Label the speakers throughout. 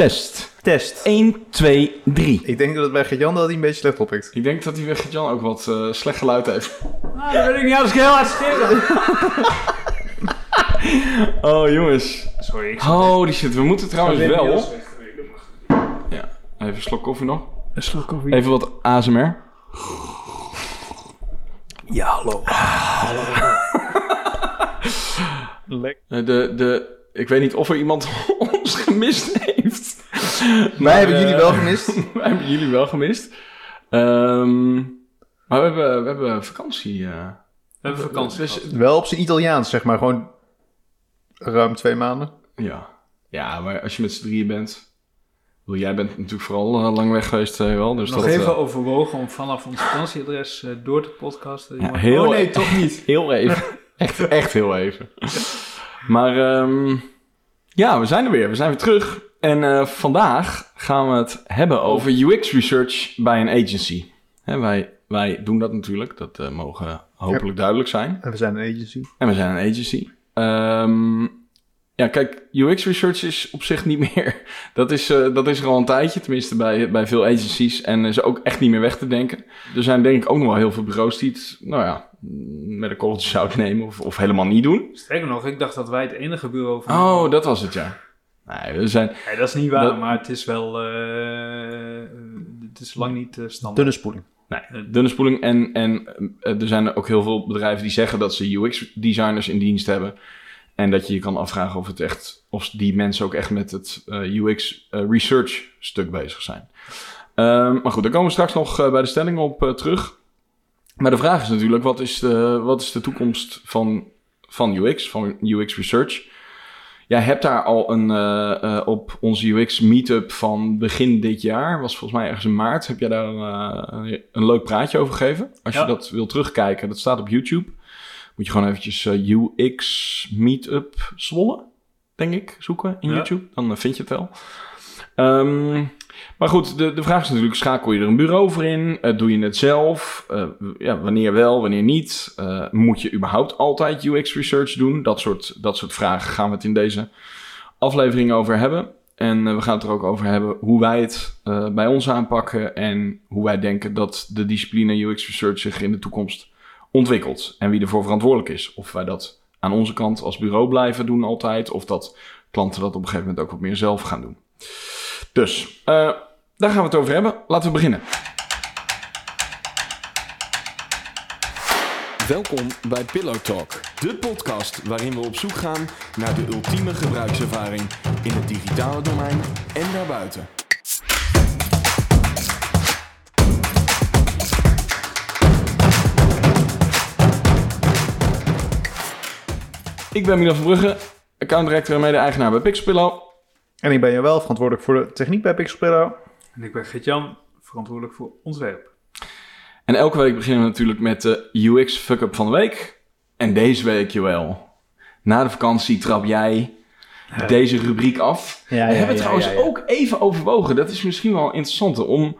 Speaker 1: Test.
Speaker 2: Test.
Speaker 1: 1, 2, 3.
Speaker 2: Ik denk dat het bij Gert-Jan dat hij een beetje slecht oppikt.
Speaker 1: Ik denk dat die weg Jan ook wat eh, slecht geluid heeft.
Speaker 3: Ah, dat weet ik niet. Als ik heel hard schreeuwen.
Speaker 1: Oh jongens.
Speaker 3: Sorry, ik
Speaker 1: Holy shit, we moeten trouwens wel... Ja, even een slok koffie nog.
Speaker 3: Een slok koffie.
Speaker 1: Even wat ASMR.
Speaker 2: Ja, hallo.
Speaker 3: Lekker.
Speaker 1: Eh, De, de, ik weet niet of er iemand ons gemist heeft.
Speaker 2: Wij hebben jullie wel gemist.
Speaker 1: Wij hebben jullie wel gemist. Ehm, maar we hebben, we hebben vakantie. eh.
Speaker 3: We hebben vakantie
Speaker 1: Dus-.
Speaker 2: Wel op zijn Italiaans, zeg maar. Gewoon ruim twee maanden.
Speaker 1: ja. ja, maar als je met z'n drieën bent... Wil, jij bent natuurlijk vooral eh, lang weg geweest, eh, wel. Dus
Speaker 3: Nog
Speaker 1: dat,
Speaker 3: even overwogen om vanaf ons vakantieadres eh, door te podcasten.
Speaker 1: Ja, heel
Speaker 3: oh nee, toch niet.
Speaker 1: Heel even. echt, echt heel even. Maar ehm, ja, we zijn er weer. We zijn weer terug. En eh, vandaag gaan we het hebben over UX research bij een agency. Hè, wij, wij doen dat natuurlijk. Dat eh, mogen hopelijk duidelijk zijn.
Speaker 2: En we zijn een agency.
Speaker 1: En we zijn een agency. Ehm, ja, kijk, UX research is op zich niet meer. Dat is, eh, dat is er al een tijdje, tenminste bij, bij veel agencies. En is ook echt niet meer weg te denken. Er zijn denk ik ook nog wel heel veel bureaus die het, nou ja, met een korreltje zout nemen of, of helemaal niet doen.
Speaker 3: Sterker nog, ik dacht dat wij het enige bureau van...
Speaker 1: Oh, dat was het ja. Nee, we zijn.
Speaker 3: Nee, dat is niet waar,
Speaker 1: Dat-
Speaker 3: maar het is wel... eh, het is lang niet eh, standaard.
Speaker 2: Dunne spoeling.
Speaker 1: Nee, dunne spoeling. En, en er zijn ook heel veel bedrijven die zeggen dat ze UX-designers in dienst hebben. En dat je je kan afvragen of, het echt, of die mensen ook echt met het eh, UX-research-stuk bezig zijn. Ehm, maar goed, daar komen we straks nog eh, bij de stelling op eh, terug. Maar de vraag is natuurlijk, wat is de, wat is de toekomst van, van UX, van UX-research? Jij hebt daar al een, eh, eh, op onze UX-meetup van begin dit jaar, was volgens mij ergens in maart, heb jij daar eh, een leuk praatje over gegeven. Als je dat wil terugkijken, dat staat op YouTube. Moet je gewoon eventjes eh, UX Meetup Zwolle, denk ik, zoeken in
Speaker 3: Ja.
Speaker 1: YouTube. Dan eh, vind je het wel. Ehm, maar goed, de, de vraag is natuurlijk, schakel je er een bureau voor in? Eh, doe je het zelf? Ja, wanneer wel, wanneer niet? Moet je überhaupt altijd UX research doen? Dat soort, dat soort vragen gaan we het in deze aflevering over hebben. En we gaan het er ook over hebben hoe wij het bij ons aanpakken en hoe wij denken dat de discipline UX research zich in de toekomst ontwikkelt en wie ervoor verantwoordelijk is. Of wij dat aan onze kant als bureau blijven doen altijd, of dat klanten dat op een gegeven moment ook wat meer zelf gaan doen. Dus eh, daar gaan we het over hebben. Laten we beginnen. Welkom bij Pillow Talk, de podcast waarin we op zoek gaan naar de ultieme gebruikservaring in het digitale domein en daarbuiten. Ik ben Milan van Brugge, account director en mede-eigenaar bij Pixelpillow.
Speaker 2: En ik ben je wel verantwoordelijk voor de techniek bij Pixelpillow.
Speaker 3: En ik ben Gert-Jan, verantwoordelijk voor ontwerp.
Speaker 1: En elke week beginnen we natuurlijk met de UX fuck-up van de week. En deze week, Joël, na de vakantie trap jij deze rubriek af.
Speaker 2: Ja,
Speaker 1: we hebben trouwens ook even overwogen, dat is misschien wel interessant, om,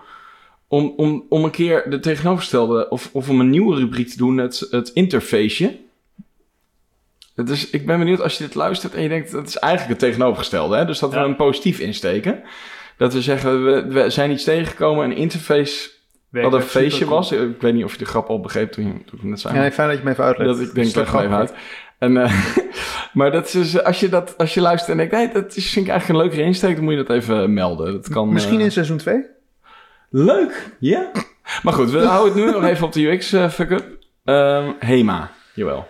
Speaker 1: om, om, om een keer de tegenovergestelde, of, of om een nieuwe rubriek te doen, het, het interfaceje. Dus ik ben benieuwd als je dit luistert en je denkt, dat is eigenlijk het tegenovergestelde. Hè? Dus dat we
Speaker 3: Ja.
Speaker 1: een positief insteken. Dat we zeggen, we, we zijn iets tegengekomen, een interface wat een feestje was. Ik weet niet of je de grap al begreep toen, je, toen we net zei.
Speaker 2: Ja, nee, fijn dat je me even uitlegt.
Speaker 1: dat ik denk, hem even uit. En, eh, maar dat is, dus, als, je dat, als je luistert en denkt, nee, dat is, vind ik eigenlijk een leukere insteek, dan moet je dat even melden. Dat kan,
Speaker 2: Misschien
Speaker 1: eh,
Speaker 2: in seizoen 2?
Speaker 1: Leuk, ja. Maar goed, we houden het nu nog even op de UX eh fuck-up. Ehm, Hema, jawel.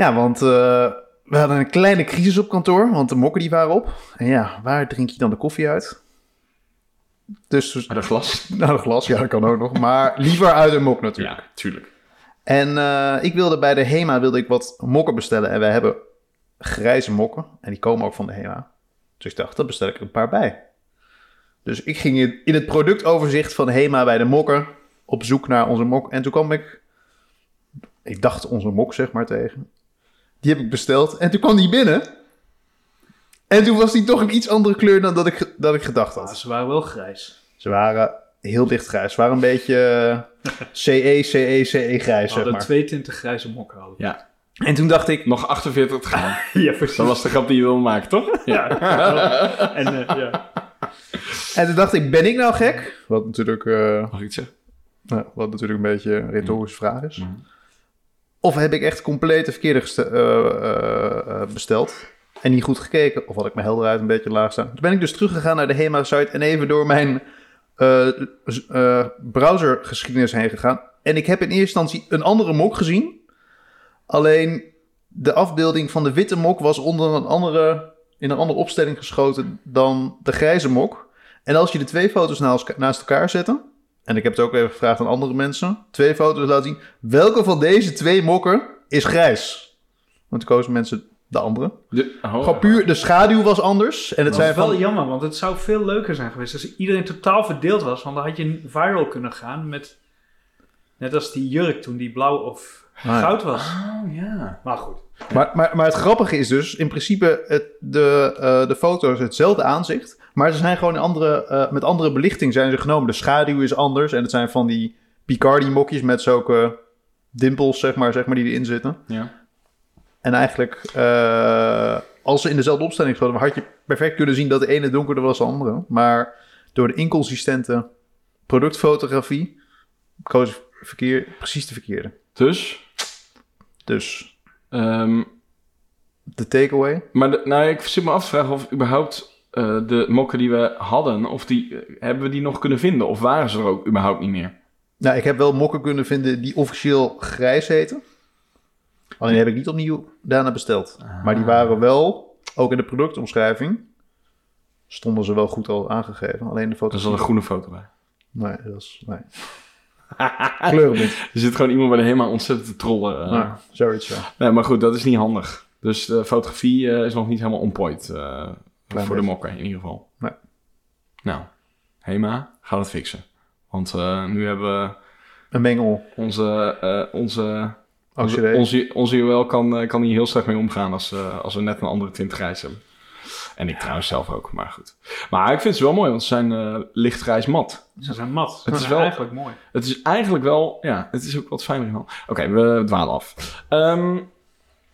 Speaker 2: Ja, want eh, we hadden een kleine crisis op kantoor, want de mokken die waren op. En ja, waar drink je dan de koffie uit? Dus,
Speaker 1: Maar dat glas.
Speaker 2: nou, een glas, ja, dat kan ook nog. Maar liever uit een mok natuurlijk.
Speaker 1: Ja, tuurlijk.
Speaker 2: En eh, ik wilde bij de HEMA wilde ik wat mokken bestellen. En wij hebben grijze mokken. En die komen ook van de HEMA. Dus ik dacht, dan bestel ik er een paar bij. Dus ik ging in, het productoverzicht van de HEMA bij de mokken op zoek naar onze mok. En toen kwam ik, ik dacht onze mok zeg maar tegen. Die heb ik besteld. En toen kwam die binnen. En toen was die toch een iets andere kleur dan dat ik, dat ik gedacht
Speaker 3: Maar
Speaker 2: had.
Speaker 3: ze waren wel grijs.
Speaker 2: Ze waren heel licht grijs. Ze waren een beetje eh, CE, CE, CE grijs zeg
Speaker 3: hadden
Speaker 2: maar.
Speaker 3: twee tinten grijze mokken hadden.
Speaker 1: Ja,
Speaker 2: En toen dacht ik,
Speaker 1: nog 48 te gaan.
Speaker 3: Ja, precies.
Speaker 1: Dat was de grap die je wilde maken, toch?
Speaker 3: Ja. en, eh, ja.
Speaker 2: En toen dacht ik, ben ik nou gek? Wat natuurlijk, eh,
Speaker 1: Mag ik het zeggen?
Speaker 2: nou, wat natuurlijk een beetje een retorische vraag is.
Speaker 1: Mhm.
Speaker 2: Of heb ik echt compleet de verkeerde eh, eh, eh, besteld en niet goed gekeken? Of had ik mijn helderheid een beetje laag staan? Toen ben ik dus teruggegaan naar de HEMA-site en even door mijn browsergeschiedenis heen gegaan. En ik heb in eerste instantie een andere mok gezien. Alleen de afbeelding van de witte mok was onder een andere, in een andere opstelling geschoten dan de grijze mok. En als je de twee foto's naast, elkaar zette, en ik heb het ook even gevraagd aan andere mensen, twee foto's laten zien, welke van deze twee mokken is grijs? Want toen kozen mensen de andere.
Speaker 1: De, oh,
Speaker 2: Gewoon puur, de schaduw was anders. En het
Speaker 3: Dat
Speaker 2: zijn
Speaker 3: is wel
Speaker 2: van...
Speaker 3: jammer, want het zou veel leuker zijn geweest als iedereen totaal verdeeld was. Want dan had je viral kunnen gaan met... Net als die jurk toen die blauw of
Speaker 2: ja.
Speaker 3: goud was.
Speaker 1: Oh, ja.
Speaker 3: Maar goed.
Speaker 2: Maar, maar, maar het grappige is dus, in principe, het, de, eh, de foto's hetzelfde aanzicht. Maar ze zijn gewoon andere, eh, met andere belichting zijn ze genomen. De schaduw is anders. En het zijn van die Picardi-mokjes met zulke dimpels, zeg maar, zeg maar, die erin zitten.
Speaker 1: ja.
Speaker 2: En eigenlijk, eh, als ze in dezelfde opstelling schoten, had je perfect kunnen zien dat de ene donkerder was dan de andere. Maar door de inconsistente productfotografie koos verkeer, precies de verkeerde.
Speaker 1: Dus,
Speaker 2: Dus
Speaker 1: ehm,
Speaker 2: de takeaway.
Speaker 1: maar de- nou, ik zit me af te vragen of überhaupt eh, de mokken die we hadden, of die, eh, hebben we die nog kunnen vinden? Of waren ze er ook überhaupt niet meer?
Speaker 2: Nou, ik heb wel mokken kunnen vinden die officieel grijs heten. Alleen heb ik niet opnieuw daarna besteld. Maar die waren wel, ook in de productomschrijving, stonden ze wel goed al aangegeven. Alleen de
Speaker 1: Er
Speaker 2: foto's...
Speaker 1: is al een groene foto bij.
Speaker 2: Nee, dat is... Nee. Kleurenblind.
Speaker 1: Er zit gewoon iemand bij de HEMA ontzettend te trollen. eh.
Speaker 2: Nou, zoiets, ja.
Speaker 1: Nee, maar goed, dat is niet handig. Dus de fotografie is nog niet helemaal on point. eh,
Speaker 2: Klein
Speaker 1: voor de mokken in ieder geval.
Speaker 2: Nee.
Speaker 1: Nou, HEMA, ga dat fixen. Want eh, nu hebben we
Speaker 2: Een mengel.
Speaker 1: onze... eh onze onze, onze, onze UL kan, eh, kan hier heel slecht mee omgaan als, eh, als we net een andere tint grijs hebben. En ik trouwens zelf ook, maar goed. Maar ik vind ze wel mooi, want ze zijn eh, lichtgrijs mat.
Speaker 3: Ze zijn mat.
Speaker 1: Het
Speaker 3: Het
Speaker 1: is
Speaker 3: is
Speaker 1: wel-
Speaker 3: eigenlijk mooi.
Speaker 1: Het is eigenlijk wel, ja, het is ook wat fijner in. Oké, we dwalen af. Ehm,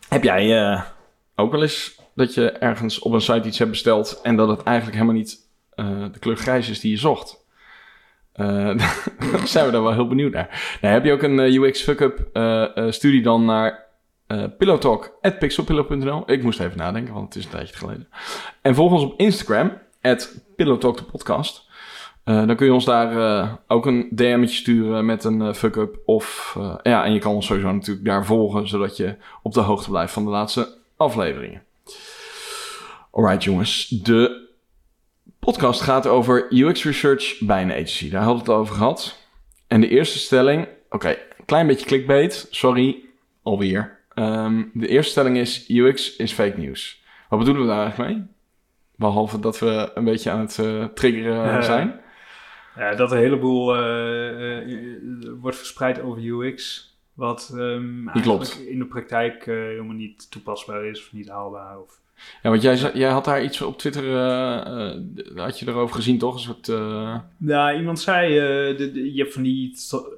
Speaker 1: heb jij eh, ook wel eens dat je ergens op een site iets hebt besteld en dat het eigenlijk helemaal niet eh, de kleur grijs is die je zocht? Eh, zijn we daar wel heel benieuwd naar. Nou, heb je ook een eh, UX fuck-up studie dan naar eh pillowtalk.pixelpillow.nl. Ik moest even nadenken, want het is een tijdje geleden. En volg ons op Instagram, at pillowtalk podcast. Dan kun je ons daar ook een DM'tje sturen met een fuck-up. Of, ja, en je kan ons sowieso natuurlijk daar volgen, zodat je op de hoogte blijft van de laatste afleveringen. Alright jongens, de podcast gaat over UX research bij een agency. Daar hadden we het over gehad. En de eerste stelling, oké, klein beetje clickbait, sorry, alweer. Ehm, de eerste stelling is UX is fake news. Wat bedoelen we daar eigenlijk mee? Behalve dat we een beetje aan het eh, triggeren zijn.
Speaker 3: Ja, dat een heleboel eh, eh, wordt verspreid over UX. Wat ehm eigenlijk
Speaker 1: klopt.
Speaker 3: in de praktijk helemaal niet toepasbaar is of niet haalbaar. Of...
Speaker 1: Ja, want jij, jij had daar iets op Twitter, eh, eh, had je erover gezien toch? Een soort, eh,
Speaker 3: Ja, iemand zei, de, de- je hebt van die,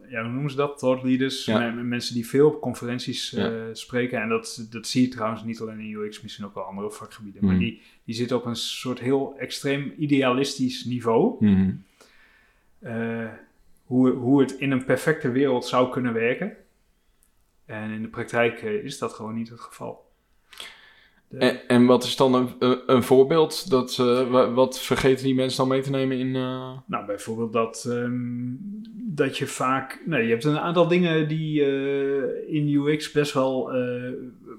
Speaker 3: ja, hoe noemen ze dat? Thought leaders.
Speaker 1: Ja.
Speaker 3: Mensen die veel op conferenties
Speaker 1: Ja.
Speaker 3: spreken. En dat, dat zie je trouwens niet alleen in UX, misschien ook wel andere vakgebieden.
Speaker 1: Hmm.
Speaker 3: Maar die, die zitten op een soort heel extreem idealistisch niveau. eh, hoe, hoe het in een perfecte wereld zou kunnen werken. En in de praktijk is dat gewoon niet het geval. De-
Speaker 1: en, en wat is dan een, voorbeeld? Dat, eh, wa- wat vergeten die mensen dan mee te nemen in... eh,
Speaker 3: Nou, bijvoorbeeld dat, ehm, dat je vaak... Nou, je hebt een aantal dingen die eh, in UX best wel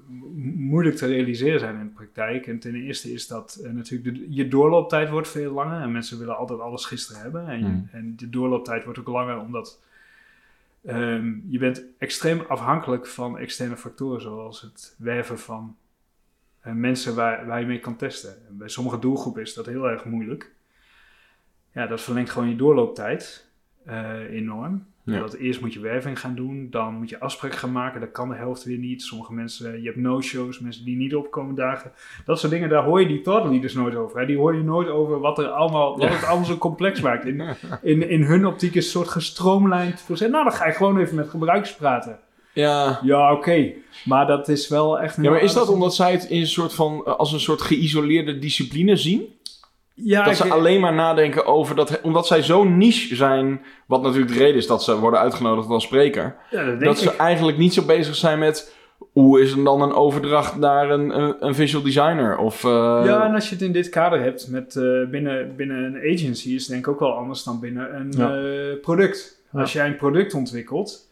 Speaker 3: mo- moeilijk te realiseren zijn in de praktijk. En ten eerste is dat natuurlijk... De, je doorlooptijd wordt veel langer. En mensen willen altijd alles gisteren hebben. En, je-
Speaker 1: Mm.
Speaker 3: en de doorlooptijd wordt ook langer omdat... ehm, je bent extreem afhankelijk van externe factoren, zoals het werven van mensen waar, waar je mee kan testen. En bij sommige doelgroepen is dat heel erg moeilijk. Ja, dat verlengt gewoon je doorlooptijd eh, enorm.
Speaker 1: Ja.
Speaker 3: Dat eerst moet je werving gaan doen, dan moet je afspraken gaan maken. Dat kan de helft weer niet. Sommige mensen, je hebt no-shows, mensen die niet opkomen dagen. Dat soort dingen, daar hoor je die thought leaders nooit over. Hè? Die hoor je nooit over wat, er allemaal, wat
Speaker 1: Ja.
Speaker 3: het allemaal zo complex maakt. In, in, in hun optiek is een soort gestroomlijnd proces. Nou, dan ga je gewoon even met gebruikers praten.
Speaker 1: Ja.
Speaker 3: Ja, oké. Maar dat is wel echt...
Speaker 1: ja, maar is dat omdat zij het in een soort van, eh, als een soort geïsoleerde discipline zien?
Speaker 3: Ja,
Speaker 1: dat
Speaker 3: ik-
Speaker 1: ze alleen maar nadenken over dat... Omdat zij zo niche zijn... Wat natuurlijk de reden is dat ze worden uitgenodigd als spreker.
Speaker 3: ja, dat
Speaker 1: ze eigenlijk niet zo bezig zijn met... Hoe is er dan een overdracht naar een, een, visual designer? Of, eh,
Speaker 3: Ja, en als je het in dit kader hebt met eh, binnen, binnen een agency, is het denk ik ook wel anders dan binnen een
Speaker 2: Ja.
Speaker 3: product.
Speaker 2: Ja.
Speaker 3: Als jij een product ontwikkelt,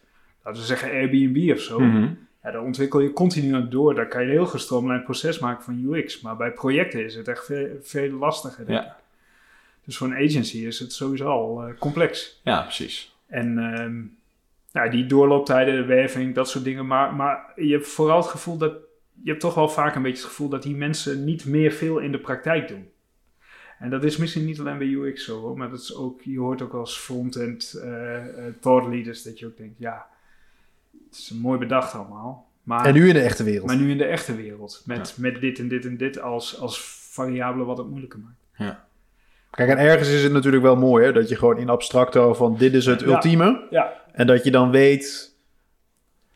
Speaker 3: laten we zeggen Airbnb of zo,
Speaker 1: mhm.
Speaker 3: ja, dan ontwikkel je continu aan door. Daar kan je een heel gestroomlijnd proces maken van UX. Maar bij projecten is het echt veel, veel lastiger. denk
Speaker 1: Ja.
Speaker 3: ik. Dus voor een agency is het sowieso al eh, complex.
Speaker 1: ja, precies.
Speaker 3: En ehm, nou, die doorlooptijden, de werving, dat soort dingen. Maar, maar je hebt vooral het gevoel dat... Je hebt toch wel vaak een beetje het gevoel dat die mensen niet meer veel in de praktijk doen. En dat is misschien niet alleen bij UX zo hoor, maar dat is ook, je hoort ook als front-end eh, thought leaders dat je ook denkt, ja, het is mooi bedacht allemaal. Maar,
Speaker 2: En nu in de echte wereld.
Speaker 3: maar nu in de echte wereld, met, met dit en dit en dit als, als variabelen wat het moeilijker maakt.
Speaker 2: Kijk, en ergens is het natuurlijk wel mooi, hè, dat je gewoon in abstracto van dit is het
Speaker 3: Ja.
Speaker 2: ultieme.
Speaker 3: Ja,
Speaker 2: En dat je dan weet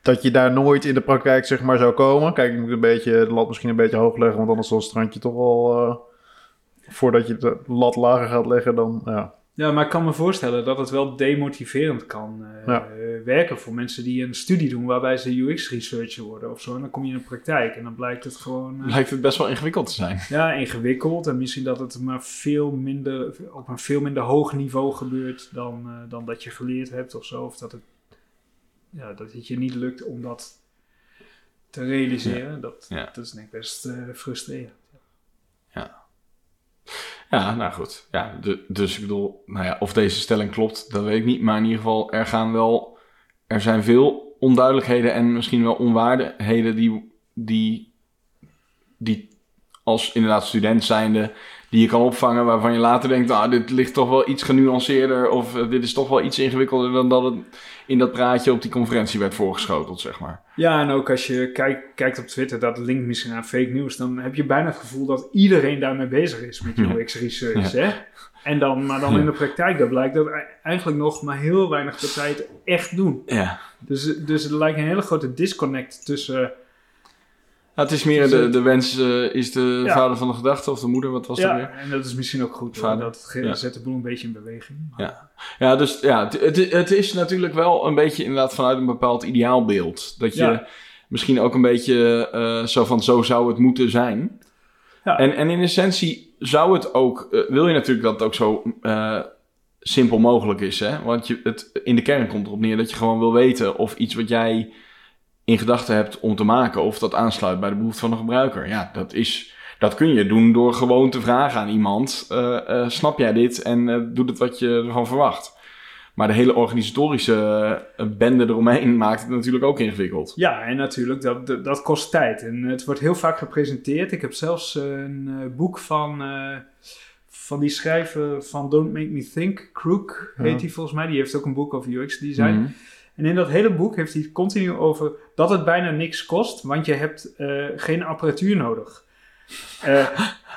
Speaker 2: dat je daar nooit in de praktijk zeg maar zou komen. Kijk, ik moet een beetje, de lat misschien een beetje hoog leggen, want anders zal het strandje toch wel... eh, voordat je de lat lager gaat leggen, dan... Ja.
Speaker 3: Ja, maar ik kan me voorstellen dat het wel demotiverend kan eh,
Speaker 2: Ja.
Speaker 3: werken voor mensen die een studie doen waarbij ze UX-researcher worden of zo. En dan kom je in de praktijk en dan blijkt het gewoon eh,
Speaker 1: Lijkt het best wel ingewikkeld te zijn.
Speaker 3: ja, ingewikkeld. En misschien dat het maar veel minder, op een veel minder hoog niveau gebeurt dan, eh, dan dat je geleerd hebt of zo. Of dat het, ja, dat het je niet lukt om dat te realiseren. Dat,
Speaker 1: Ja.
Speaker 3: dat is denk ik best frustrerend.
Speaker 1: Ja, nou goed. Ja, dus ik bedoel, nou ja, of deze stelling klopt, dat weet ik niet. Maar in ieder geval, er gaan wel, er zijn veel onduidelijkheden en misschien wel onwaardigheden die, die, die als inderdaad student zijnde, die je kan opvangen waarvan je later denkt, ah, dit ligt toch wel iets genuanceerder of eh, dit is toch wel iets ingewikkelder dan dat het in dat praatje op die conferentie werd voorgeschoteld, zeg maar.
Speaker 3: Ja, en ook als je kijkt, kijkt op Twitter, dat linkt misschien aan fake news, dan heb je bijna het gevoel dat iedereen daarmee bezig is met
Speaker 1: Ja.
Speaker 3: UX research. Hè? En dan, maar dan in de praktijk, dat blijkt dat e- eigenlijk nog maar heel weinig partijen het echt doen.
Speaker 1: Ja.
Speaker 3: Dus, dus er lijkt een hele grote disconnect tussen.
Speaker 1: Het is meer de, de wens eh, is de
Speaker 3: Ja.
Speaker 1: vader van de gedachte of de moeder, wat was dat weer?
Speaker 3: ja, en dat is misschien ook goed.
Speaker 1: Vader.
Speaker 3: Dat
Speaker 1: Ja.
Speaker 3: zet de boel een beetje in beweging.
Speaker 1: Ja. Ja, dus ja, het, het, het is natuurlijk wel een beetje inderdaad vanuit een bepaald ideaalbeeld. Dat je misschien ook een beetje eh, zo van zo zou het moeten zijn.
Speaker 3: Ja.
Speaker 1: En, en in essentie zou het ook, eh, wil je natuurlijk dat het ook zo simpel mogelijk is. Hè? Want je, het, in de kern komt erop neer dat je gewoon wil weten of iets wat jij in gedachten hebt om te maken, of dat aansluit bij de behoefte van de gebruiker. Ja, dat is... Dat kun je doen door gewoon te vragen aan iemand: eh, eh, snap jij dit en eh, doet het wat je ervan verwacht? Maar de hele organisatorische bende eromheen maakt het natuurlijk ook ingewikkeld.
Speaker 3: Ja, en natuurlijk, dat, dat, kost tijd. En het wordt heel vaak gepresenteerd. Ik heb zelfs een eh, boek van, eh, van die schrijver van Don't Make Me Think, Crook heet
Speaker 2: Ja.
Speaker 3: die volgens mij. Die heeft ook een boek over UX design.
Speaker 1: Mhm.
Speaker 3: En in dat hele boek heeft hij het continu over dat het bijna niks kost, want je hebt eh, geen apparatuur nodig. Eh,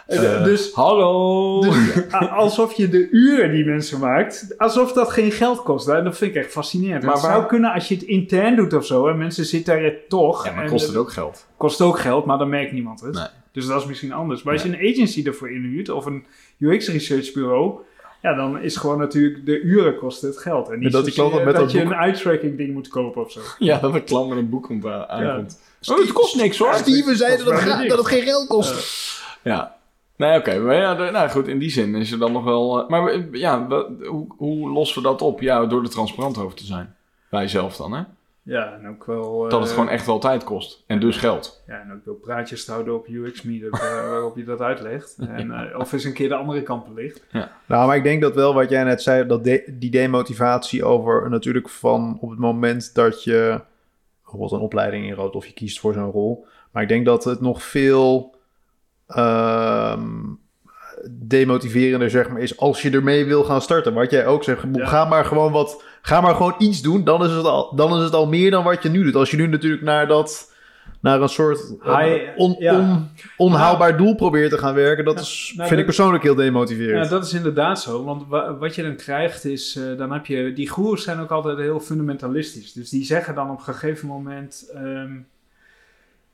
Speaker 3: eh, dus
Speaker 1: Hallo!
Speaker 3: dus alsof je de uren die mensen maakt, alsof dat geen geld kost. En dat vind ik echt fascinerend.
Speaker 1: Maar
Speaker 3: het
Speaker 1: waar-
Speaker 3: zou kunnen als je het intern doet of zo. En mensen zitten er toch.
Speaker 1: ja, maar
Speaker 3: en
Speaker 1: kost het ook geld?
Speaker 3: kost ook geld, maar dan merkt niemand het.
Speaker 1: Nee.
Speaker 3: Dus dat is misschien anders. Maar als je een agency ervoor inhuurt of een UX research bureau, ja, dan is gewoon natuurlijk de uren kosten het geld. En niet
Speaker 2: dat die
Speaker 3: zozeer
Speaker 2: klant met
Speaker 3: dat
Speaker 2: dat
Speaker 3: je
Speaker 2: boek-
Speaker 3: een eye-tracking ding moet kopen of zo.
Speaker 1: Ja, dat een klant met een boek komt, aan- aankomt.
Speaker 2: Steve-
Speaker 1: het kost niks hoor.
Speaker 2: Steven zei dat het, dat het geen geld kost.
Speaker 1: Ja. Nee, oké. Maar ja, nou goed, in die zin is er dan nog wel... eh, maar eh, ja, hoe, hoe lossen we dat op? Ja, door er transparant over te zijn. Bij jezelf dan, hè?
Speaker 3: Ja, en ook wel...
Speaker 1: Dat het
Speaker 3: eh,
Speaker 1: gewoon echt wel tijd kost. En dus geld.
Speaker 3: Ja, en ook door praatjes te houden op UX Meetup eh, waarop je dat uitlegt. En, eh, of eens een keer de andere kant belicht.
Speaker 2: Nou, maar ik denk dat wel wat jij net zei, dat de- die demotivatie over natuurlijk van op het moment dat je bijvoorbeeld een opleiding inroodt of je kiest voor zo'n rol. Maar ik denk dat het nog veel ehm, demotiverender zeg maar, is als je ermee wil gaan starten. Wat jij ook zegt,
Speaker 3: Ja.
Speaker 2: ga maar gewoon wat, ga maar gewoon iets doen. Dan is, het al, dan is het al meer dan wat je nu doet. Als je nu natuurlijk naar dat naar een soort eh,
Speaker 3: Hij-
Speaker 2: on-
Speaker 3: ja.
Speaker 2: on- onhaalbaar doel probeert te gaan werken, dat is,
Speaker 3: nou,
Speaker 2: vind
Speaker 3: dat-
Speaker 2: ik persoonlijk heel demotiverend.
Speaker 3: Ja, dat is inderdaad zo. Want wa- wat je dan krijgt is, eh, dan heb je, die goeroes zijn ook altijd heel fundamentalistisch. Dus die zeggen dan op een gegeven moment, ehm,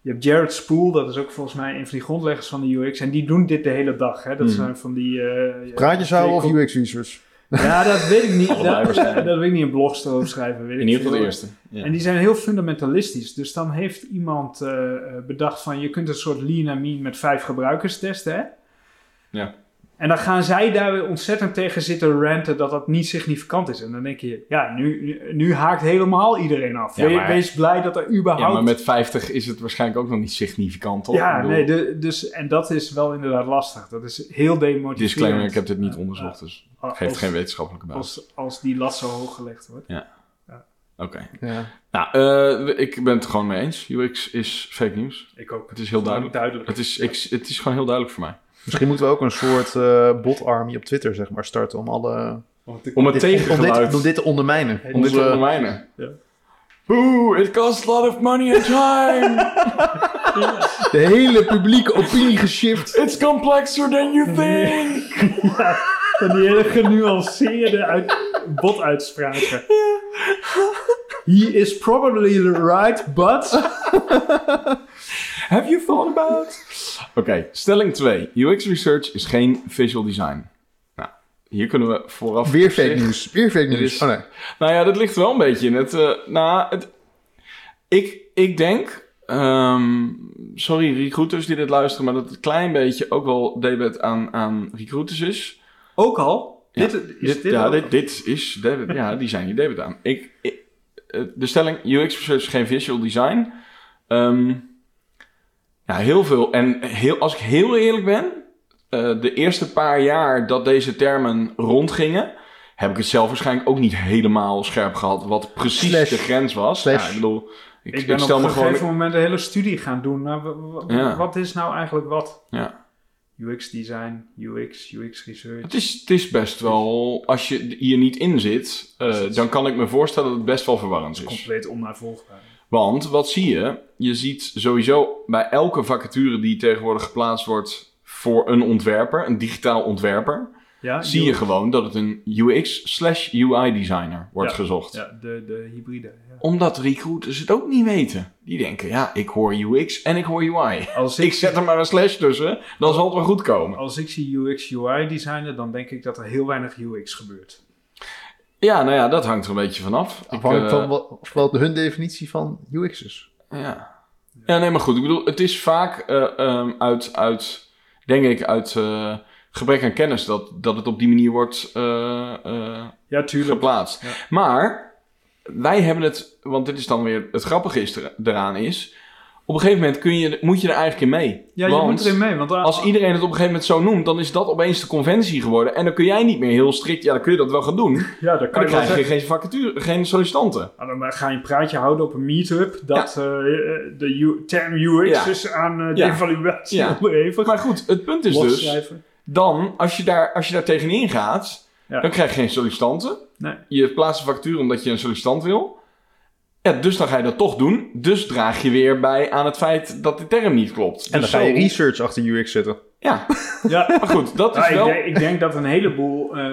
Speaker 3: Je hebt Jared Spool, dat is ook volgens mij een van die grondleggers van de UX. En die doen dit de hele dag. Hè? Dat
Speaker 1: Hmm.
Speaker 3: zijn van die... eh,
Speaker 2: Praatjes houden of
Speaker 3: twee-
Speaker 2: UX research?
Speaker 3: Ja, dat weet ik niet. Dat, dat weet ik niet. Een blogs erover schrijven. Weet
Speaker 1: In ieder geval de eerste. Ja.
Speaker 3: En die zijn heel fundamentalistisch. Dus dan heeft iemand eh, bedacht van... je kunt een soort lean met vijf gebruikers testen, hè?
Speaker 1: Ja.
Speaker 3: En dan gaan zij daar weer ontzettend tegen zitten ranten dat dat niet significant is. En dan denk je, ja, nu, nu, nu haakt helemaal iedereen af.
Speaker 1: Ja, maar-
Speaker 3: Wees blij dat er überhaupt...
Speaker 1: Ja, maar met 50 is het waarschijnlijk ook nog niet significant, toch?
Speaker 3: Ja,
Speaker 1: bedoel,
Speaker 3: nee, de, dus, en dat is wel inderdaad lastig. Dat is heel demotiverend.
Speaker 1: Disclaimer, ik heb dit niet
Speaker 3: Ja,
Speaker 1: onderzocht, dus
Speaker 3: ja.
Speaker 1: geeft
Speaker 3: Als-
Speaker 1: geen wetenschappelijke basis.
Speaker 3: Als, als die lat zo hoog gelegd wordt.
Speaker 1: Oké.
Speaker 2: Ja.
Speaker 1: Nou, eh, ik ben het er gewoon mee eens. UX is fake nieuws.
Speaker 3: Ik ook.
Speaker 1: Het is heel duidelijk.
Speaker 3: duidelijk.
Speaker 1: Het is, ik, het is gewoon heel duidelijk voor mij.
Speaker 2: Misschien moeten we ook een soort eh bot-army op Twitter zeg maar, starten om alle...
Speaker 1: Om het
Speaker 2: dit, om, dit, om dit te ondermijnen.
Speaker 3: Om
Speaker 1: om dit te ondermijnen.
Speaker 3: Ja.
Speaker 1: Boe, it costs a lot of money and time.
Speaker 2: de hele publieke opinie geshift.
Speaker 1: It's complexer than you think.
Speaker 3: Van die hele genuanceerde uit, botuitspraken. He is probably right, but...
Speaker 1: Have you thought about? Oké, stelling 2. UX research is geen visual design. Nou, hier kunnen we vooraf...
Speaker 2: Weer fake nieuws. Weer fake nieuws.
Speaker 1: is-
Speaker 2: Oh nee.
Speaker 1: Nou ja, dat ligt wel een beetje in het. eh, nou, het, ik, ik denk. ehm, sorry, recruiters die dit luisteren, maar dat het een klein beetje ook wel debet aan, aan recruiters is.
Speaker 3: Ook al?
Speaker 1: Ja,
Speaker 3: dit, is
Speaker 1: Dit,
Speaker 3: dit
Speaker 1: ja, dit, dit is debet. Ja, die zijn hier debet aan. Ik, ik- eh, de stelling: UX research is geen visual design. Ehm, ja, heel veel. En heel, als ik heel eerlijk ben, eh, de eerste paar jaar dat deze termen rondgingen, heb ik het zelf waarschijnlijk ook niet helemaal scherp gehad wat precies
Speaker 2: Slash.
Speaker 1: de grens was.
Speaker 2: Slash.
Speaker 1: Ja, ik bedoel, ik,
Speaker 3: Ik
Speaker 1: ik
Speaker 3: ben
Speaker 1: stel
Speaker 3: op
Speaker 1: me
Speaker 3: een
Speaker 1: gewoon.
Speaker 3: gegeven moment een hele studie gaan doen. Nou,
Speaker 1: Ja.
Speaker 3: Wat is nou eigenlijk wat?
Speaker 1: Ja.
Speaker 3: UX design, UX, UX research.
Speaker 1: Het is, het is best wel, als je hier niet in zit, eh, dan kan ik me voorstellen dat het best wel verwarrend is.
Speaker 3: Compleet onnavolgbaar.
Speaker 1: Want wat zie je? Je ziet sowieso bij elke vacature die tegenwoordig geplaatst wordt voor een ontwerper, een digitaal ontwerper,
Speaker 3: Ja,
Speaker 1: zie je gewoon dat het een UX slash UI designer wordt
Speaker 3: Ja,
Speaker 1: gezocht.
Speaker 3: Ja, de, de hybride. Ja.
Speaker 1: Omdat recruiters het ook niet weten. Die denken, ja, ik hoor UX en ik hoor UI.
Speaker 3: Als
Speaker 1: Ik zet er maar een slash tussen, dan zal het wel goed komen.
Speaker 3: Als ik zie UX, UI designer, dan denk ik dat er heel weinig UX gebeurt.
Speaker 1: Ja, nou ja, dat hangt er een beetje vanaf. Ik,
Speaker 2: Afhankelijk
Speaker 1: eh,
Speaker 2: van wat, wat hun definitie van UX is.
Speaker 1: Ja. ja, nee, maar goed. Ik bedoel, het is vaak eh, ehm, uit, uit, denk ik, uit eh, gebrek aan kennis dat, dat het op die manier wordt eh, eh,
Speaker 3: Ja, tuurlijk.
Speaker 1: geplaatst.
Speaker 3: Ja.
Speaker 1: Maar wij hebben het, want dit is dan weer het grappige is er, eraan is. Op een gegeven moment kun je, moet je er eigenlijk in mee.
Speaker 3: Ja, je moet erin mee. Want
Speaker 1: Als iedereen het op een gegeven moment zo noemt, dan is dat opeens de conventie geworden. En dan kun jij niet meer heel strikt, ja, dan kun je dat wel gaan doen.
Speaker 3: Ja, dan kan
Speaker 1: dan krijg je geen vacature, geen sollicitanten.
Speaker 3: Nou, dan ga je een praatje houden op een meetup dat eh, de U- term UX is aan eh, de evaluatie
Speaker 1: Ja.
Speaker 3: onderhevig.
Speaker 1: Maar goed, het punt is dus, dan, als je daar, als je daar tegenin gaat, dan krijg je geen sollicitanten.
Speaker 3: Nee.
Speaker 1: Je plaatst een factuur omdat je een sollicitant wil. Ja, dus dan ga je dat toch doen. Dus draag je weer bij aan het feit dat de term niet klopt.
Speaker 2: En dan
Speaker 1: Dus
Speaker 2: ga je
Speaker 1: zo-
Speaker 2: research achter UX zetten.
Speaker 1: Ja,
Speaker 3: Ja,
Speaker 1: maar goed, dat is
Speaker 3: Nou,
Speaker 1: wel...
Speaker 3: ik, denk, ik denk dat een heleboel eh,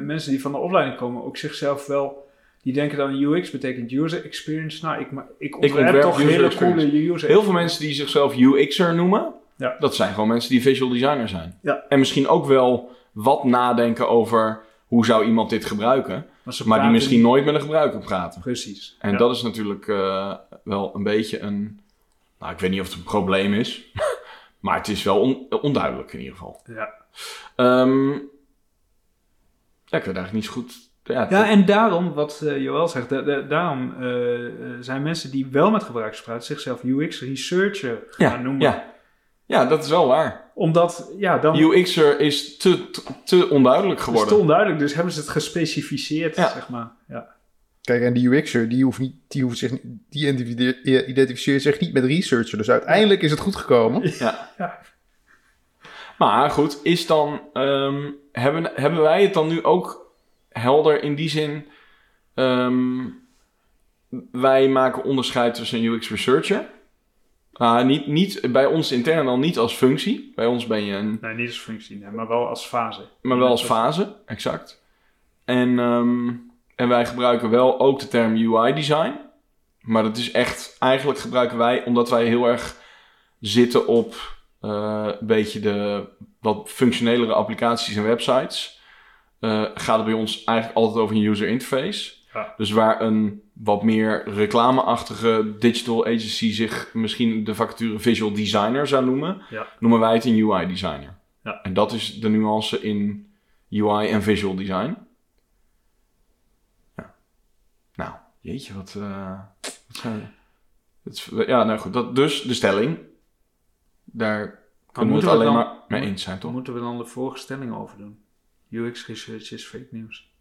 Speaker 3: mensen die van de opleiding komen ook zichzelf wel... Die denken dan UX betekent user experience. Nou, ik, ik ontwerp,
Speaker 1: ontwerp
Speaker 3: toch
Speaker 1: user
Speaker 3: hele
Speaker 1: experience.
Speaker 3: coole user
Speaker 1: Heel veel mensen die zichzelf UX'er noemen,
Speaker 3: Ja.
Speaker 1: dat zijn gewoon mensen die visual designer zijn.
Speaker 3: Ja.
Speaker 1: En misschien ook wel wat nadenken over hoe zou iemand dit gebruiken.
Speaker 3: Maar,
Speaker 1: die misschien
Speaker 3: niet-
Speaker 1: nooit met een gebruiker praten.
Speaker 3: Precies.
Speaker 1: En
Speaker 3: Ja.
Speaker 1: dat is natuurlijk eh, wel een beetje een. Nou, ik weet niet of het een probleem is. maar het is wel on- onduidelijk in ieder geval.
Speaker 3: Ja.
Speaker 1: Ehm, ja, ik weet eigenlijk niet zo goed. Ja,
Speaker 3: Ja, en daarom, wat eh, Joël zegt, da- da- daarom eh, eh, zijn mensen die wel met gebruikers praten zichzelf UX researcher gaan
Speaker 1: ja,
Speaker 3: noemen.
Speaker 1: ja. Ja, dat is wel waar.
Speaker 3: Omdat, ja, dan
Speaker 1: UX'er is te, te, te onduidelijk
Speaker 3: is het
Speaker 1: geworden.
Speaker 3: te onduidelijk, dus hebben ze het gespecificeerd,
Speaker 1: Ja.
Speaker 3: zeg maar. Ja.
Speaker 2: Kijk, en die UX'er, die, hoeft niet, die, hoeft zich, niet- die identificeert, identificeert zich niet met researcher. Dus uiteindelijk is het goed gekomen.
Speaker 1: Ja.
Speaker 3: Ja.
Speaker 1: Maar goed, is dan. ehm, hebben, hebben wij het dan nu ook helder in die zin. ehm, wij maken onderscheid tussen een UX researcher. Ah, niet, niet, bij ons intern al niet als functie. Bij ons ben je een.
Speaker 3: Nee, niet als functie, nee, maar wel als fase.
Speaker 1: Maar wel als fase, exact. En, ehm, en wij gebruiken wel ook de term UI design. Maar dat is echt, eigenlijk gebruiken wij, omdat wij heel erg zitten op eh, een beetje de wat functionelere applicaties en websites, eh, gaat het bij ons eigenlijk altijd over een user interface.
Speaker 3: Ja.
Speaker 1: Dus waar een wat meer reclameachtige digital agency zich misschien de vacature visual designer zou noemen,
Speaker 3: Ja.
Speaker 1: noemen wij het een UI designer.
Speaker 3: Ja.
Speaker 1: En dat is de nuance in UI en visual design. Ja. Nou, jeetje, wat. eh, wat zijn het ja, nou goed. Dat, dus de stelling. Daar kunnen we het
Speaker 3: we
Speaker 1: alleen
Speaker 3: dan-
Speaker 1: maar mee eens zijn, toch?
Speaker 3: moeten we dan de vorige stelling over doen. UX research is fake news.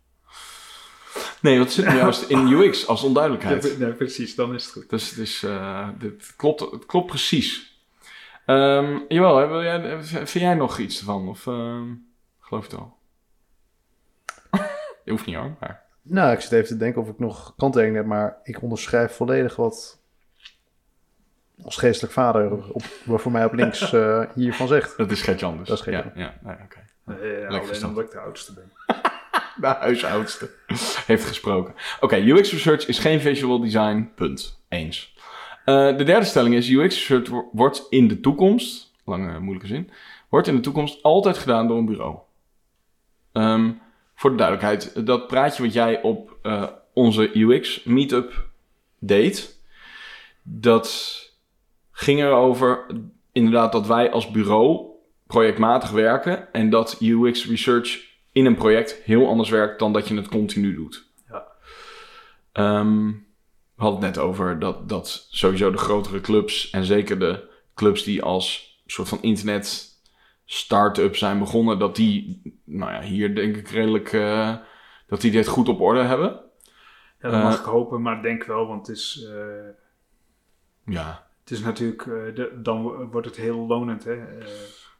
Speaker 1: Nee, want het zit nu juist in UX als onduidelijkheid.
Speaker 3: nee, precies, dan is het goed.
Speaker 1: Dus het, is, eh, dit klopt, het klopt precies. Ehm jawel, hè, wil jij, vind jij nog iets ervan? Of ehm, geloof het al? je hoeft niet hoor, maar...
Speaker 2: Nou, ik zit even te denken of ik nog kanttekeningen heb, maar ik onderschrijf volledig wat als geestelijk vader op, wat voor mij op links eh, hiervan zegt.
Speaker 1: Dat is Gert-Jan dus.
Speaker 2: Dat is
Speaker 1: ja,
Speaker 2: Gert-Jan.
Speaker 1: ja, nee, oké.
Speaker 3: Eh, alleen omdat ik de oudste ben.
Speaker 1: De huisoudste heeft gesproken. Oké, UX research is geen visual design, punt. Eens. Eh, de derde stelling is, UX research wo- wordt in de toekomst, lange moeilijke zin, wordt in de toekomst altijd gedaan door een bureau. Ehm, voor de duidelijkheid, dat praatje wat jij op eh, onze UX meetup deed, dat ging erover inderdaad dat wij als bureau projectmatig werken en dat UX research in een project heel anders werkt dan dat je het continu doet.
Speaker 3: Ja.
Speaker 1: Ehm, we hadden het net over dat, dat sowieso de grotere clubs en zeker de clubs die als soort van internet start-up zijn begonnen, dat die, nou ja, hier denk ik redelijk, eh, dat die dit goed op orde hebben.
Speaker 3: Ja, dat mag
Speaker 1: Eh,
Speaker 3: ik hopen, maar denk wel, want het is, eh,
Speaker 1: Ja.
Speaker 3: het is natuurlijk, de- dan wo- wordt het heel lonend. Hè?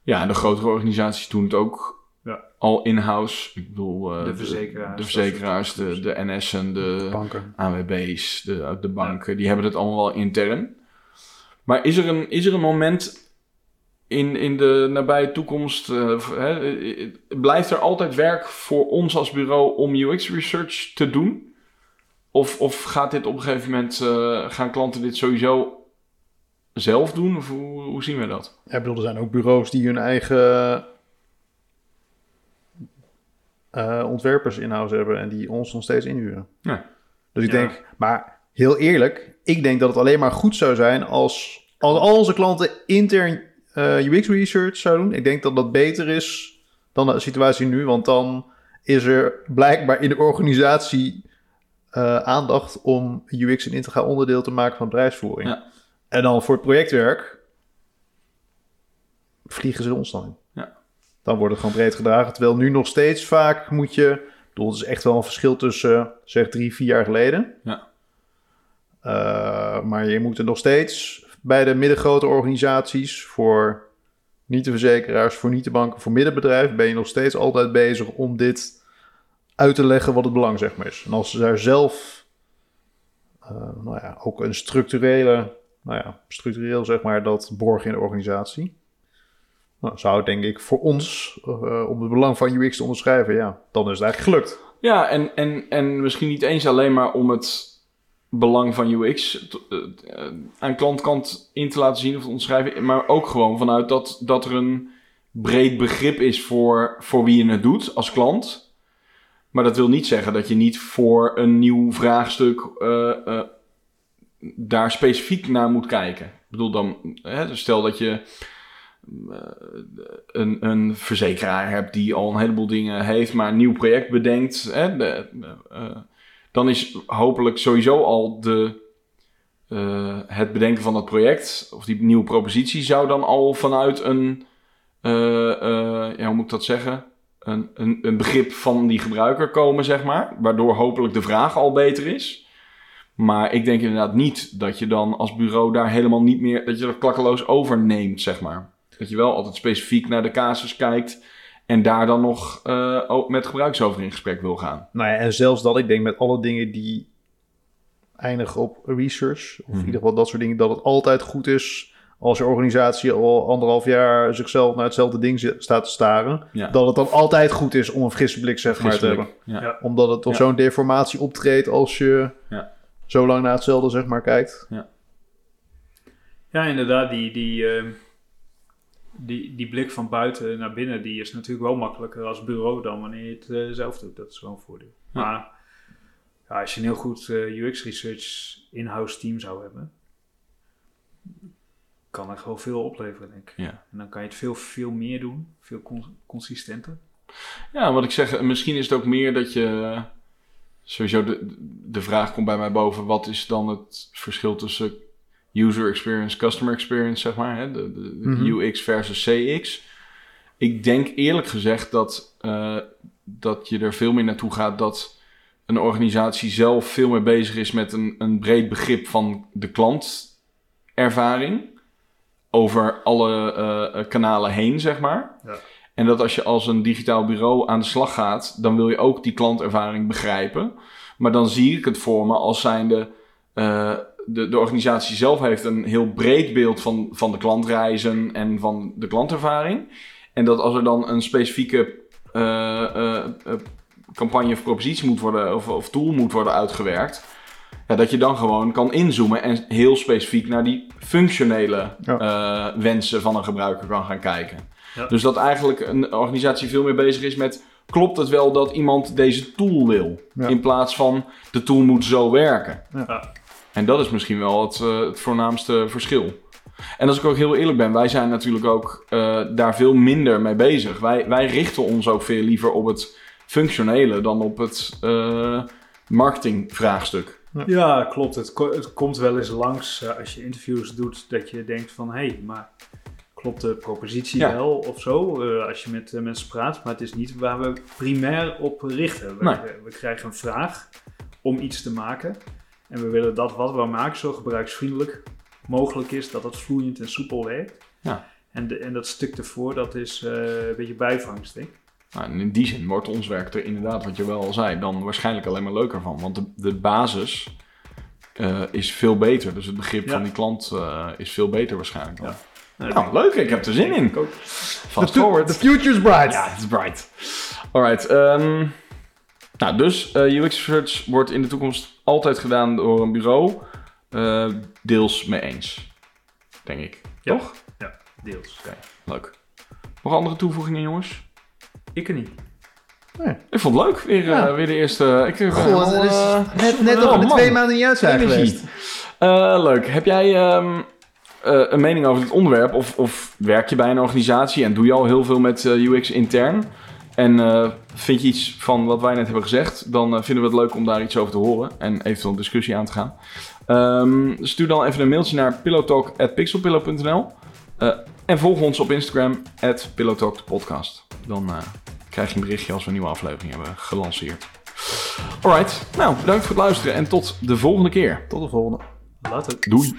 Speaker 1: Ja, en de grotere organisaties doen het ook
Speaker 3: Ja.
Speaker 1: al in-house. Ik bedoel, eh,
Speaker 3: De verzekeraars,
Speaker 1: de, verzekeraars, de, de NS'en, de
Speaker 2: Banken.
Speaker 1: AWB's, de, de banken, die hebben het allemaal wel intern. Maar is er een, is er een moment in, in de nabije toekomst, eh, hè, eh, blijft er altijd werk voor ons als bureau om UX research te doen? Of, of gaat dit op een gegeven moment, eh, gaan klanten dit sowieso zelf doen? Of hoe, hoe zien we dat?
Speaker 2: Ja, ik bedoel, er zijn ook bureaus die hun eigen eh, ontwerpers in-house hebben en die ons nog steeds inhuren.
Speaker 1: Ja.
Speaker 2: Dus ik
Speaker 3: Ja.
Speaker 2: denk, maar heel eerlijk, ik denk dat het alleen maar goed zou zijn als, als al onze klanten intern eh, UX research zouden doen. Ik denk dat dat beter is dan de situatie nu, want dan is er blijkbaar in de organisatie eh, aandacht om UX een integraal onderdeel te maken van bedrijfsvoering.
Speaker 1: Ja.
Speaker 2: En dan voor het projectwerk vliegen ze ons dan in. Dan wordt het gewoon breed gedragen. Terwijl nu nog steeds vaak moet je... Ik bedoel, het is echt wel een verschil tussen, zeg, drie, vier jaar geleden.
Speaker 1: Ja.
Speaker 2: Eh, maar je moet er nog steeds bij de middengrote organisaties... voor niet de verzekeraars, voor niet de banken, voor middenbedrijven... ben je nog steeds altijd bezig om dit uit te leggen wat het belang zeg maar is. En als ze daar zelf eh, nou ja, ook een structurele, nou ja, structureel zeg maar dat borgen in de organisatie. Nou, zou het denk ik voor ons, eh, om het belang van UX te onderschrijven, ja, dan is het eigenlijk gelukt.
Speaker 1: Ja, en, en, en misschien niet eens alleen maar om het belang van UX eh, eh, aan klantkant in te laten zien of te onderschrijven, maar ook gewoon vanuit dat, dat er een breed begrip is voor, voor wie je het doet als klant. Maar dat wil niet zeggen dat je niet voor een nieuw vraagstuk daar specifiek naar moet kijken. Ik bedoel dan, hè, stel dat je een, een verzekeraar hebt die al een heleboel dingen heeft, maar een nieuw project bedenkt, hè, eh, dan is hopelijk sowieso al de, eh, het bedenken van dat project, of die nieuwe propositie, zou dan al vanuit een, eh, eh, ja, hoe moet ik dat zeggen? Een, een, een begrip van die gebruiker komen, zeg maar, waardoor hopelijk de vraag al beter is. Maar ik denk inderdaad niet dat je dan als bureau daar helemaal niet meer, dat je dat klakkeloos overneemt, zeg maar. Dat je wel altijd specifiek naar de casus kijkt en daar dan nog eh, ook met gebruikers over in gesprek wil gaan.
Speaker 2: Nou ja, en zelfs dat, ik denk met alle dingen die eindigen op research, of in
Speaker 1: Mhm.
Speaker 2: ieder geval dat soort dingen, dat het altijd goed is als je organisatie al anderhalf jaar zichzelf naar hetzelfde ding staat te staren,
Speaker 1: Ja.
Speaker 2: dat het dan altijd goed is om een frisse blik zeg maar te hebben.
Speaker 1: Ja.
Speaker 3: Ja.
Speaker 2: Omdat het tot
Speaker 1: Ja.
Speaker 2: zo'n deformatie optreedt als je
Speaker 1: Ja.
Speaker 2: zo lang naar hetzelfde zeg maar kijkt.
Speaker 3: Ja, inderdaad, die, die, ehm, die, die blik van buiten naar binnen, die is natuurlijk wel makkelijker als bureau dan wanneer je het eh, zelf doet. Dat is wel een voordeel.
Speaker 1: Ja.
Speaker 3: Maar ja, als je een heel goed eh, UX research in-house team zou hebben, kan er gewoon veel opleveren, denk ik.
Speaker 1: Ja.
Speaker 3: En dan kan je het veel, veel meer doen, veel con- consistenter.
Speaker 1: Ja, wat ik zeg, misschien is het ook meer dat je. Sowieso, de, de vraag komt bij mij boven: wat is dan het verschil tussen user experience, customer experience, zeg maar, hè? De,
Speaker 2: Mhm.
Speaker 1: UX versus CX? Ik denk eerlijk gezegd dat, eh, dat je er veel meer naartoe gaat dat een organisatie zelf veel meer bezig is met een, een breed begrip van de klantervaring over alle eh, eh, kanalen heen, zeg maar.
Speaker 3: Ja.
Speaker 1: En dat als je als een digitaal bureau aan de slag gaat, dan wil je ook die klantervaring begrijpen. Maar dan zie ik het voor me als zijnde. eh de, de organisatie zelf heeft een heel breed beeld van, van de klantreizen en van de klantervaring. En dat als er dan een specifieke eh, eh, eh, campagne of propositie moet worden, of, of tool moet worden uitgewerkt. Ja, dat je dan gewoon kan inzoomen en heel specifiek naar die functionele
Speaker 2: Ja.
Speaker 1: eh, wensen van een gebruiker kan gaan kijken.
Speaker 3: Ja.
Speaker 1: Dus dat eigenlijk een organisatie veel meer bezig is met... klopt het wel dat iemand deze tool wil?
Speaker 2: Ja.
Speaker 1: In plaats van de tool moet zo werken.
Speaker 3: Ja.
Speaker 1: En dat is misschien wel het, eh, het voornaamste verschil. En als ik ook heel eerlijk ben, wij zijn natuurlijk ook eh, daar veel minder mee bezig. Wij, wij richten ons ook veel liever op het functionele dan op het eh, marketingvraagstuk.
Speaker 3: Ja, klopt. Het, ko- het komt wel eens langs als je interviews doet dat je denkt van hé, hey, maar klopt de propositie
Speaker 1: Ja.
Speaker 3: wel of zo eh, als je met mensen praat, maar het is niet waar we primair op richten. We,
Speaker 1: Nee.
Speaker 3: we krijgen een vraag om iets te maken en we willen dat wat we maken zo gebruiksvriendelijk mogelijk is, dat het vloeiend en soepel werkt.
Speaker 1: Ja.
Speaker 3: En, de, en dat stuk ervoor, dat is eh, een beetje bijvangst, denk ik.
Speaker 1: Nou, en in die zin wordt ons werk er inderdaad, wat je wel al zei, dan waarschijnlijk alleen maar leuker van. Want de, de basis eh, is veel beter. Dus het begrip
Speaker 3: Ja.
Speaker 1: van die klant eh, is veel beter waarschijnlijk dan.
Speaker 3: Ja.
Speaker 1: Nou, leuk. Ik heb er zin in.
Speaker 3: Ik ook.
Speaker 1: Fast
Speaker 2: The,
Speaker 1: forward.
Speaker 2: the future's bright.
Speaker 1: Ja, het is bright. Alright. ehm, nou, dus eh, UX research wordt in de toekomst altijd gedaan door een bureau. Eh, deels mee eens. Denk ik.
Speaker 3: Ja.
Speaker 1: Toch?
Speaker 3: Deels.
Speaker 1: Leuk. Nog andere toevoegingen, jongens?
Speaker 3: Ik er niet.
Speaker 1: Ik vond het leuk. Weer, eh,
Speaker 2: Ja.
Speaker 1: weer de eerste. Ik, eh,
Speaker 2: Goh,
Speaker 1: wel,
Speaker 2: het is net, net
Speaker 1: oh,
Speaker 2: we de twee maanden niet uit zijn geweest.
Speaker 1: Eh, leuk. Heb jij ehm, eh, een mening over dit onderwerp? Of, of werk je bij een organisatie en doe je al heel veel met UX intern? En eh, vind je iets van wat wij net hebben gezegd? Dan eh, vinden we het leuk om daar iets over te horen en eventueel een discussie aan te gaan. Ehm, stuur dan even een mailtje naar pillowtalk.pixelpillow.nl Eh, en volg ons op Instagram, pillowtalkpodcast. Dan eh, krijg je een berichtje als we een nieuwe aflevering hebben gelanceerd. Alright, nou bedankt voor het luisteren en tot de volgende keer.
Speaker 2: Tot de volgende.
Speaker 3: Later.
Speaker 1: Doei!